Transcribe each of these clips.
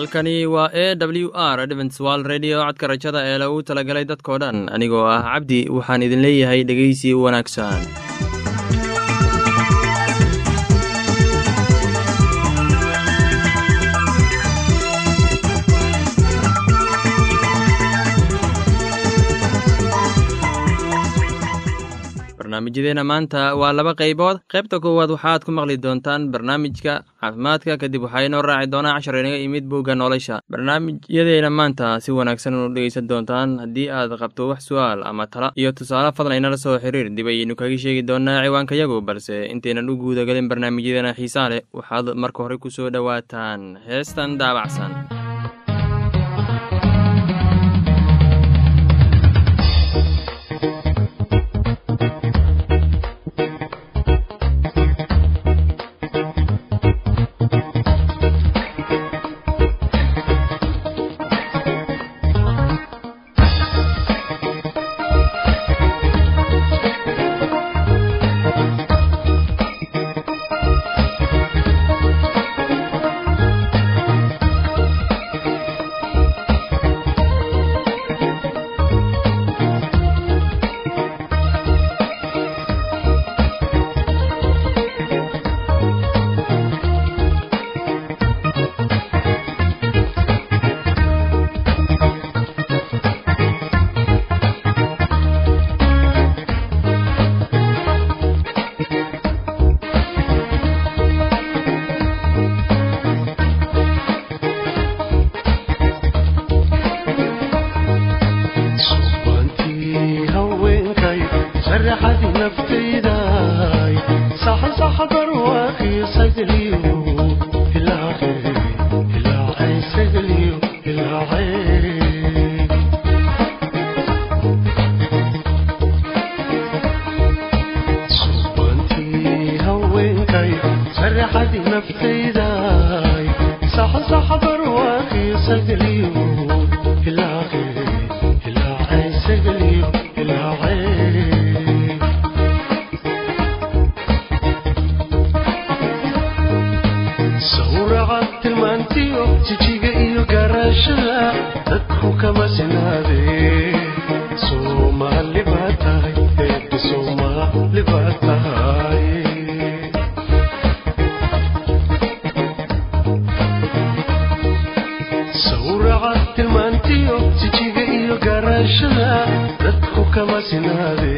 halkani waa e w r adventswal redio codka rajada ee lagu talagalay dadkoo dhan anigoo ah cabdi waxaan idin leeyahay dhegeysi wanaagsan barnaamijyadeena maanta waa laba qaybood. Qaybta koowaad waxaad ku maqli doontaan barnaamijka caafimaadka kadib waxaa inoo raaci doonaa cashar inaga imid bugga nolosha. Barnaamijyadeena maanta si wanaagsan u dhegeysan doontaan haddii aad qabto wax su'aal ama tala. Iyo tusaale fadlan inala soo xiriir dib ayaynu kaga sheegi doonaa ciwaankayagu balse intaynan u guudagelin barnaamijyadeena xiisaa leh waxaad marka hore ku soo dhowaataan. Heestan daabacsan maantiyo jijiga iyo garaashada dadku kama sinaade soomaali baa tahay eebbi soomaali baa tahay sawraca tilmaantiyo jijiga iyo garaashada dadku kama sinaade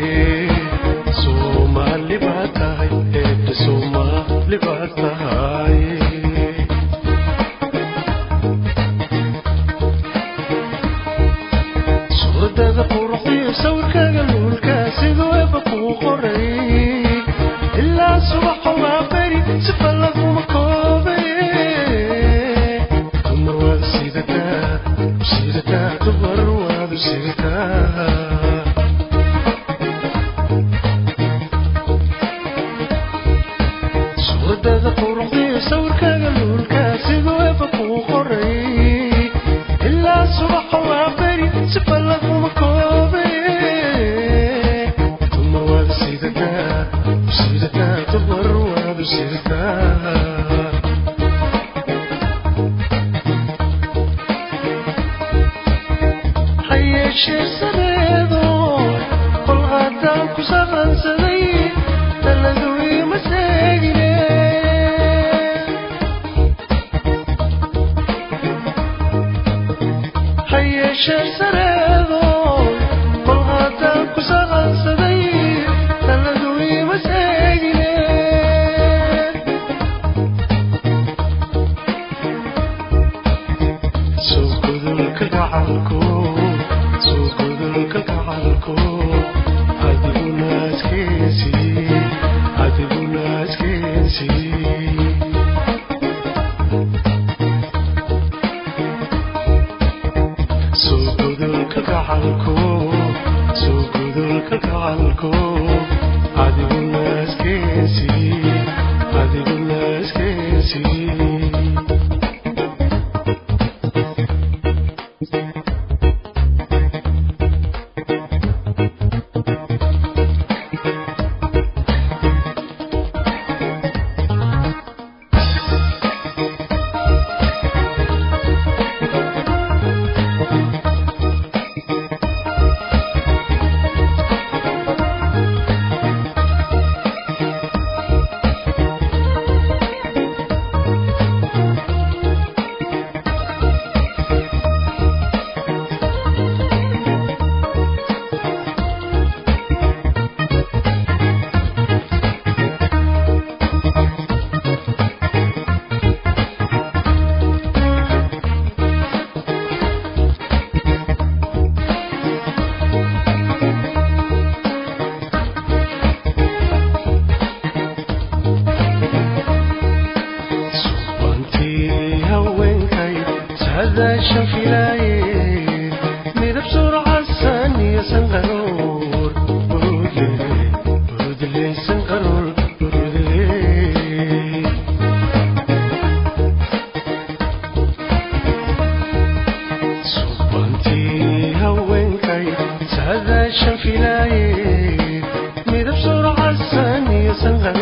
there's a Oh. 生很。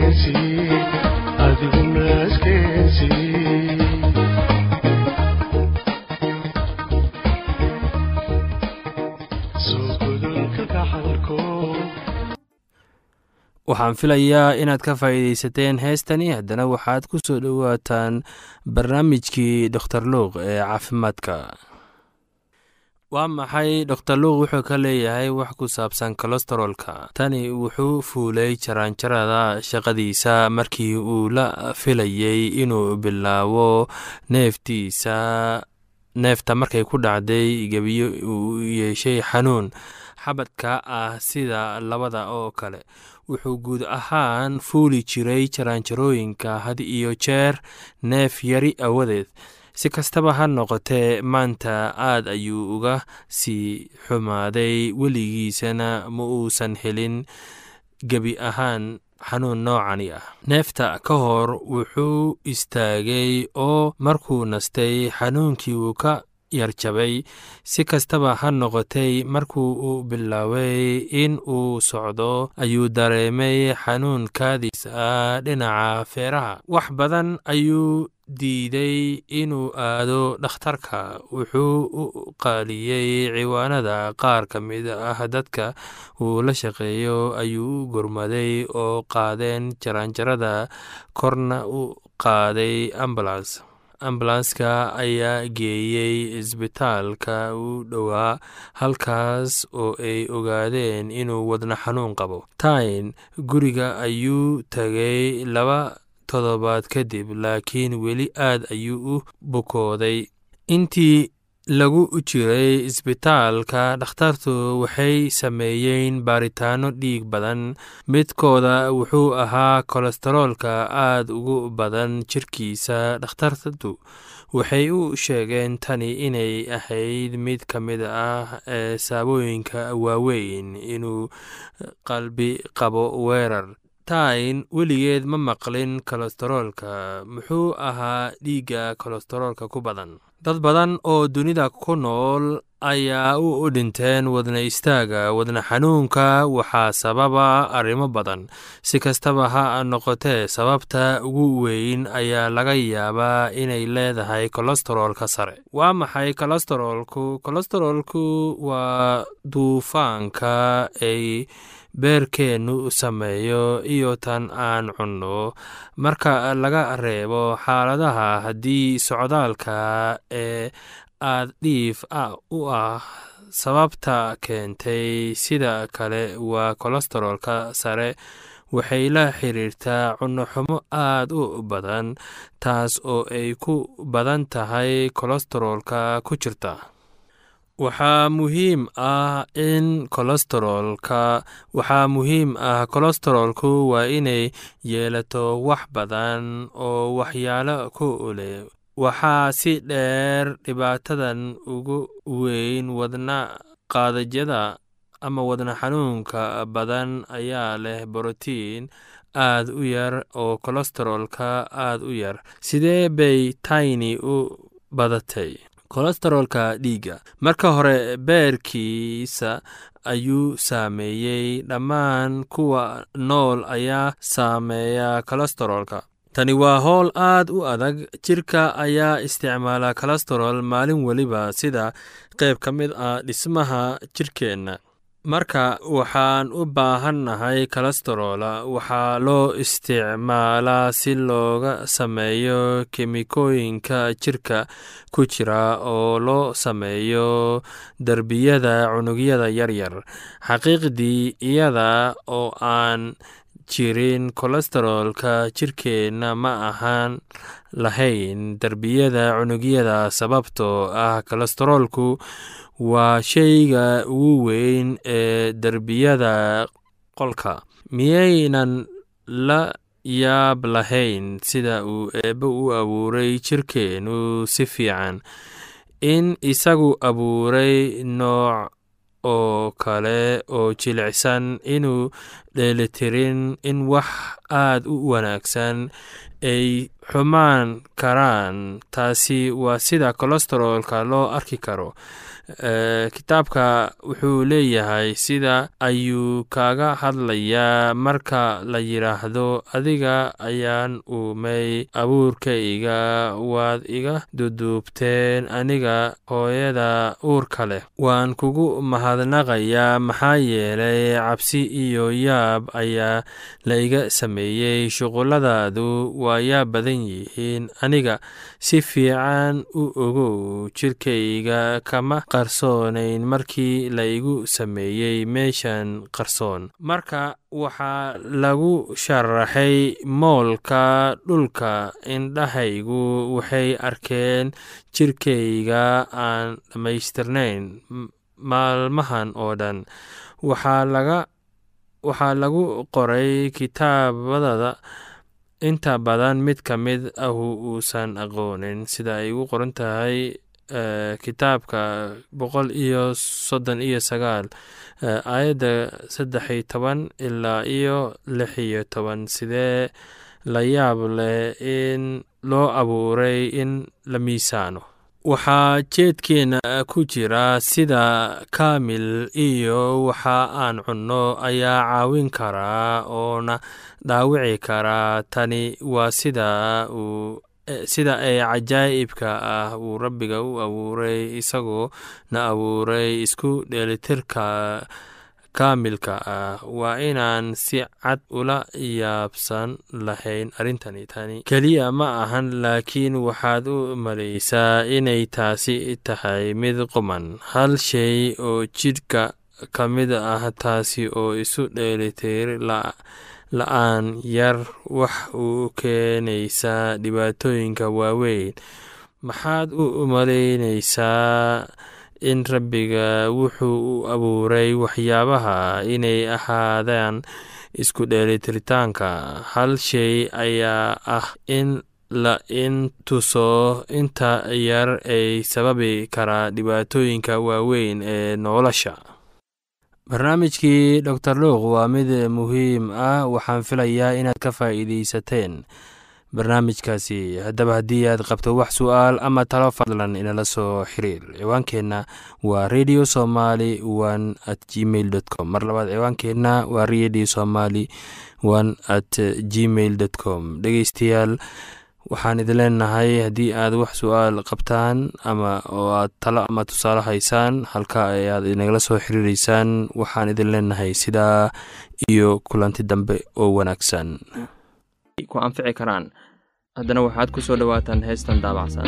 waxaan filayaa inaad ka faa'iidaysateen heestani. Haddana waxaad ku soo dhowaataan barnaamijkii doktor luuq ee caafimaadka. Waa maxay? Doktor luuq wuxuu ka leeyahay wax ku saabsan kolestarolka tani wuxuu fuulay jaraanjarada shaqadiisa markii uu la filayey inuu bilaabo neeftiisa neefta markay ku dhacday gebiyo uu yeeshay xanuun xabadka ah sida labada oo kale wuxuu guud ahaan fuuli jiray jaraanjarooyinka had iyo jeer neef yari awadeed. Si kastaba ha noqotee maanta aad ayuu uga sii xumaaday weligiisana ma uusan helin gebi ahaan xanuun noocani ah. Neefta ka hor wuxuu istaagay oo markuu nastay xanuunkii uu ka yarjabay si kastaba ha noqotay markuu uu bilaabay in uu socdo ayuu dareemay xanuunkaadiis ah dhinaca feeraha. Wax badan ayuu diiday inuu aado dhakhtarka wuxuu u qaaliyey ciwaanada qaar ka mid ah dadka uu la shaqeeyo ayuu u gurmaday oo qaadeen jaraanjarada korna u qaaday ambulans ambulanska ayaa geeyey isbitaalka u dhowaa halkaas oo ay ogaadeen inuu wadno xanuun qabo. Tain guriga ayuu tagay laba toddobaad kadib laakiin weli aad ayuu u bukooday. Intii lagu jiray isbitaalka dhakhtartu waxay sameeyeen baaritaano dhiig badan. Midkooda wuxuu ahaa kolestaroolka aad ugu badan jirkiisa. Dhakhtartu waxay u sheegeen tani inay ahayd mid ka mid ah ee saabooyinka waaweyn inuu qalbi qabo weerar tain weligeed ma maqlin kolestaroolka. Muxuu ahaa dhiigga kolestaroolka ku badan. Dad badan oo dunida ku nool ayaa u dhinteen wadna istaaga wadna xanuunka. Waxaa sababa arrimo badan. Si kastaba ha noqotee sababta ugu weyn ayaa laga yaabaa inay leedahay kolestaroolka sare. Waa maxay kolestaroolku? Kolestaroolku waa duufaanka ay beerkeennu sameeyo iyo tan aan cunno. Marka laga reebo xaaladaha haddii socdaalka ee aad dhiif u ah sababta keentay sida kale waa kolestaroolka sare. Waxay la xiriirtaa cunnoxumo aad u badan taas oo ay ku badan tahay kolestaroolka ku jirta waxaa muhiim ah in kolestaroolka waxaa muhiim ah kolestaroolku waa inay yeelato wax badan oo waxyaalo ku leh waxaa si dheer dhibaatadan ugu weyn wadna qaadajyada ama wadna xanuunka badan ayaa leh borotiin aad u yar oo kolestaroolka aad u yar. Sidee bay tayni u badatay kolestaroolka dhiigga. Marka hore beerkiisa ayuu saameeyey. Dhammaan kuwa nool ayaa saameeya kolestaroolka. Tani waa howl aad u adag. Jirka ayaa isticmaala kolestarool maalin weliba sida qayb ka mid ah dhismaha jirkeenna marka waxaan u baahannahay kolestarola waxaa loo isticmaalaa si looga sameeyo kemikooyinka jirka ku jira oo loo sameeyo derbiyada cunugyada yaryar. Xaqiiqdii iyada oo aan jirin kolestaroolka jirkeenna ma ahaan lahayn. Derbiyada cunugyada sababtoo ah kolestaroolku waa shayga ugu weyn ee derbiyada qolka. Miyaynan la yaab lahayn sida uu eebbe u abuuray jirkeennu si fiican. In isagu abuuray nooc oo kale oo jilicsan inuu dheelitirin in wax aad u wanaagsan ay xumaan karaan. Taasi waa sida kolestaroolka loo arki karo kitaabka wuxuu leeyahay sida ayuu kaga hadlayaa. Marka la yidhaahdo adiga ayaan uumay abuurkayga waad iga duduubteen aniga hooyada uurka leh. Waan kugu mahadnaqayaa maxaa yeelay cabsi iyo yaab ayaa la iga sameeyey. Shuqulladaadu waa yaab badan yihiin. Aniga si fiican u ogow jirkayga kama qarsoonayn markii la igu sameeyey meeshan qarsoon. Marka waxaa lagu sharaxay moolka dhulka indhahaygu waxay arkeen jirkayga aan dhammaystirnayn maalmahan oo dhan. Waxaa lagu qoray kitaabadada inta badan mid ka mid ahu uusan aqoonin sida ay ugu qoran tahay kitaabka boqol iyo soddon iyo sagaal aayadda saddex iyo toban ilaa iyo lix iyo toban sidee la yaab leh in loo abuuray in la miisaano? Waxaa jeedkeenna ku jira sida kaamil iyo waxa aan cunno ayaa caawin karaa oona dhaawici karaa. Tani waa sida uu sida ay cajaa'ibka ah uu rabbiga u abuuray isagoo na abuuray isku dheelitirka kaamilka ah. Waa inaan si cad ula yaabsan lahayn arrintani tani. Keliya ma ahan laakiin waxaad u malaysaa inay taasi tahay mid quman. Hal shay oo jidhka ka mid ah taasi oo isu dheelitir la'aan yar wax u keenaysaa dhibaatooyinka waaweyn. Maxaad u malaynaysaa in rabbiga wuxuu u abuuray waxyaabaha inay ahaadaan isku dheelitiritaanka. Hal shay ayaa ah in la in tuso inta yar ay sababi karaa dhibaatooyinka waaweyn ee nolosha barnaamijkii doctor luuq waa mid muhiim ah waxaan filayaa inaad ka faa'iidaysateen. Barnaamijkaasi haddaba haddii aad qabto wax su'aal ama talo fadlan inala soo xiriir. Ciwaankeenna waa radio somaly one at gmail com. Mar labaad ciwaankeenna waa radio somaly one at gmail com. Dhegeystayaal waxaan idin leenahay haddii aad wax su'aal qabtaan ama oo aad talo ama tusaale haysaan halka ayaad inagala soo xiriireysaan waxaan idin leenahay sidaa iyo kulanti dambe oo wanaagsan. Ku anfici karaan. Haddana waxaad ku soo dhowaataan heestan daabacsan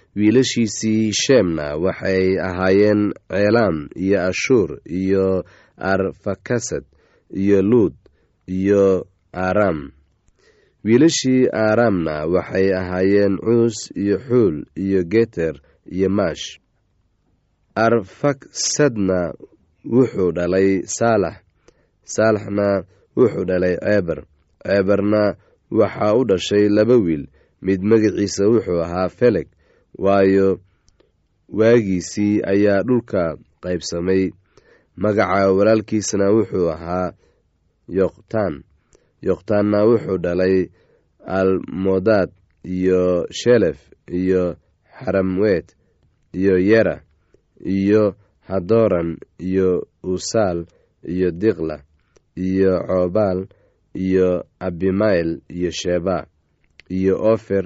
wiilashiisii sheemna waxay ahaayeen ceelaam iyo ashuur iyo arfakasad iyo luud iyo aaraam wiilashii aaraamna waxay ahaayeen cuus iyo xuul iyo geter iyo maash. Arfaksadna wuxuu dhalay saalax. Saalaxna wuxuu dhalay ceeber. Ceeberna waxaa u dhashay laba wiil. Mid magaciisa wuxuu ahaa feleg waayo waagiisii ayaa dhulka qaybsamay. Magaca walaalkiisna wuxuu ahaa yoqtaan. Yoqtaanna wuxuu dhalay almodaad iyo shelef iyo xaramwet iyo yera iyo hadoran iyo usaal iyo diqla iyo coobaal iyo abimael iyo sheba iyo ofer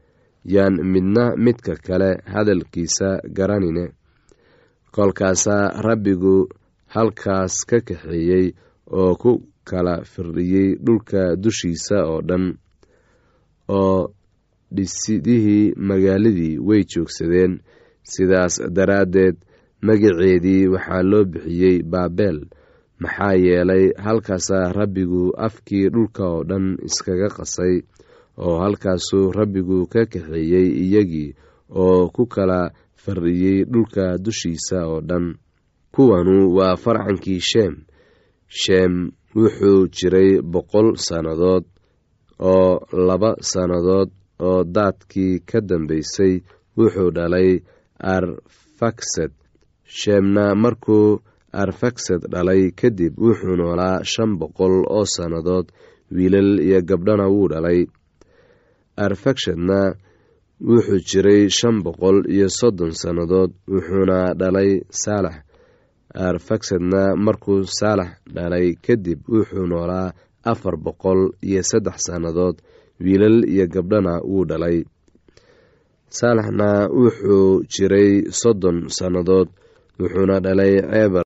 yaan midna midka kale hadalkiisa garanine. Kolkaasaa rabbigu halkaas ka kaxeeyey oo ku kala firdhiyey dhulka dushiisa oo dhan oo dhisidihii magaaladii way joogsadeen. Sidaas daraaddeed magaceedii waxaa loo bixiyey baabel maxaa yeelay halkaasaa rabbigu afkii dhulka oo dhan iskaga qasay oo halkaasuu rabbigu ka kaxeeyey iyagii oo ku kala fardhiyey dhulka dushiisa oo dhan. Kuwanu waa farcankii sheem. Sheem wuxuu jiray boqol sannadood oo laba sannadood oo daadkii ka dambeysay wuxuu dhalay arfaksad. Sheemna markuu arfaksad dhalay kadib wuxuu noolaa shan boqol oo sannadood wiilal iyo gabdhana wuu dhalay arfakshadna wuxuu jiray shan boqol iyo soddon sannadood wuxuuna dhalay saalax. Arfaksadna markuu saalax dhalay kadib wuxuu noolaa afar boqol iyo saddex sannadood wiilal iyo gabdhana wuu dhalay. Saalaxna wuxuu jiray soddon sannadood wuxuuna dhalay ceebar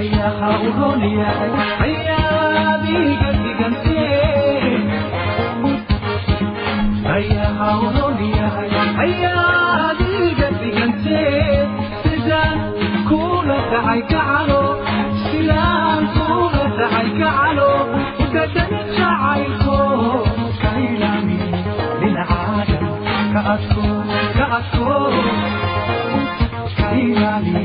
ayaha u roonyahay ayaadii gardiganteed sidaan kuula dhacay kacalo sidaan kuula dhacay kacalo gadan jacaylko ka ilaami lilcaalam ka adko ka adko ka ilaami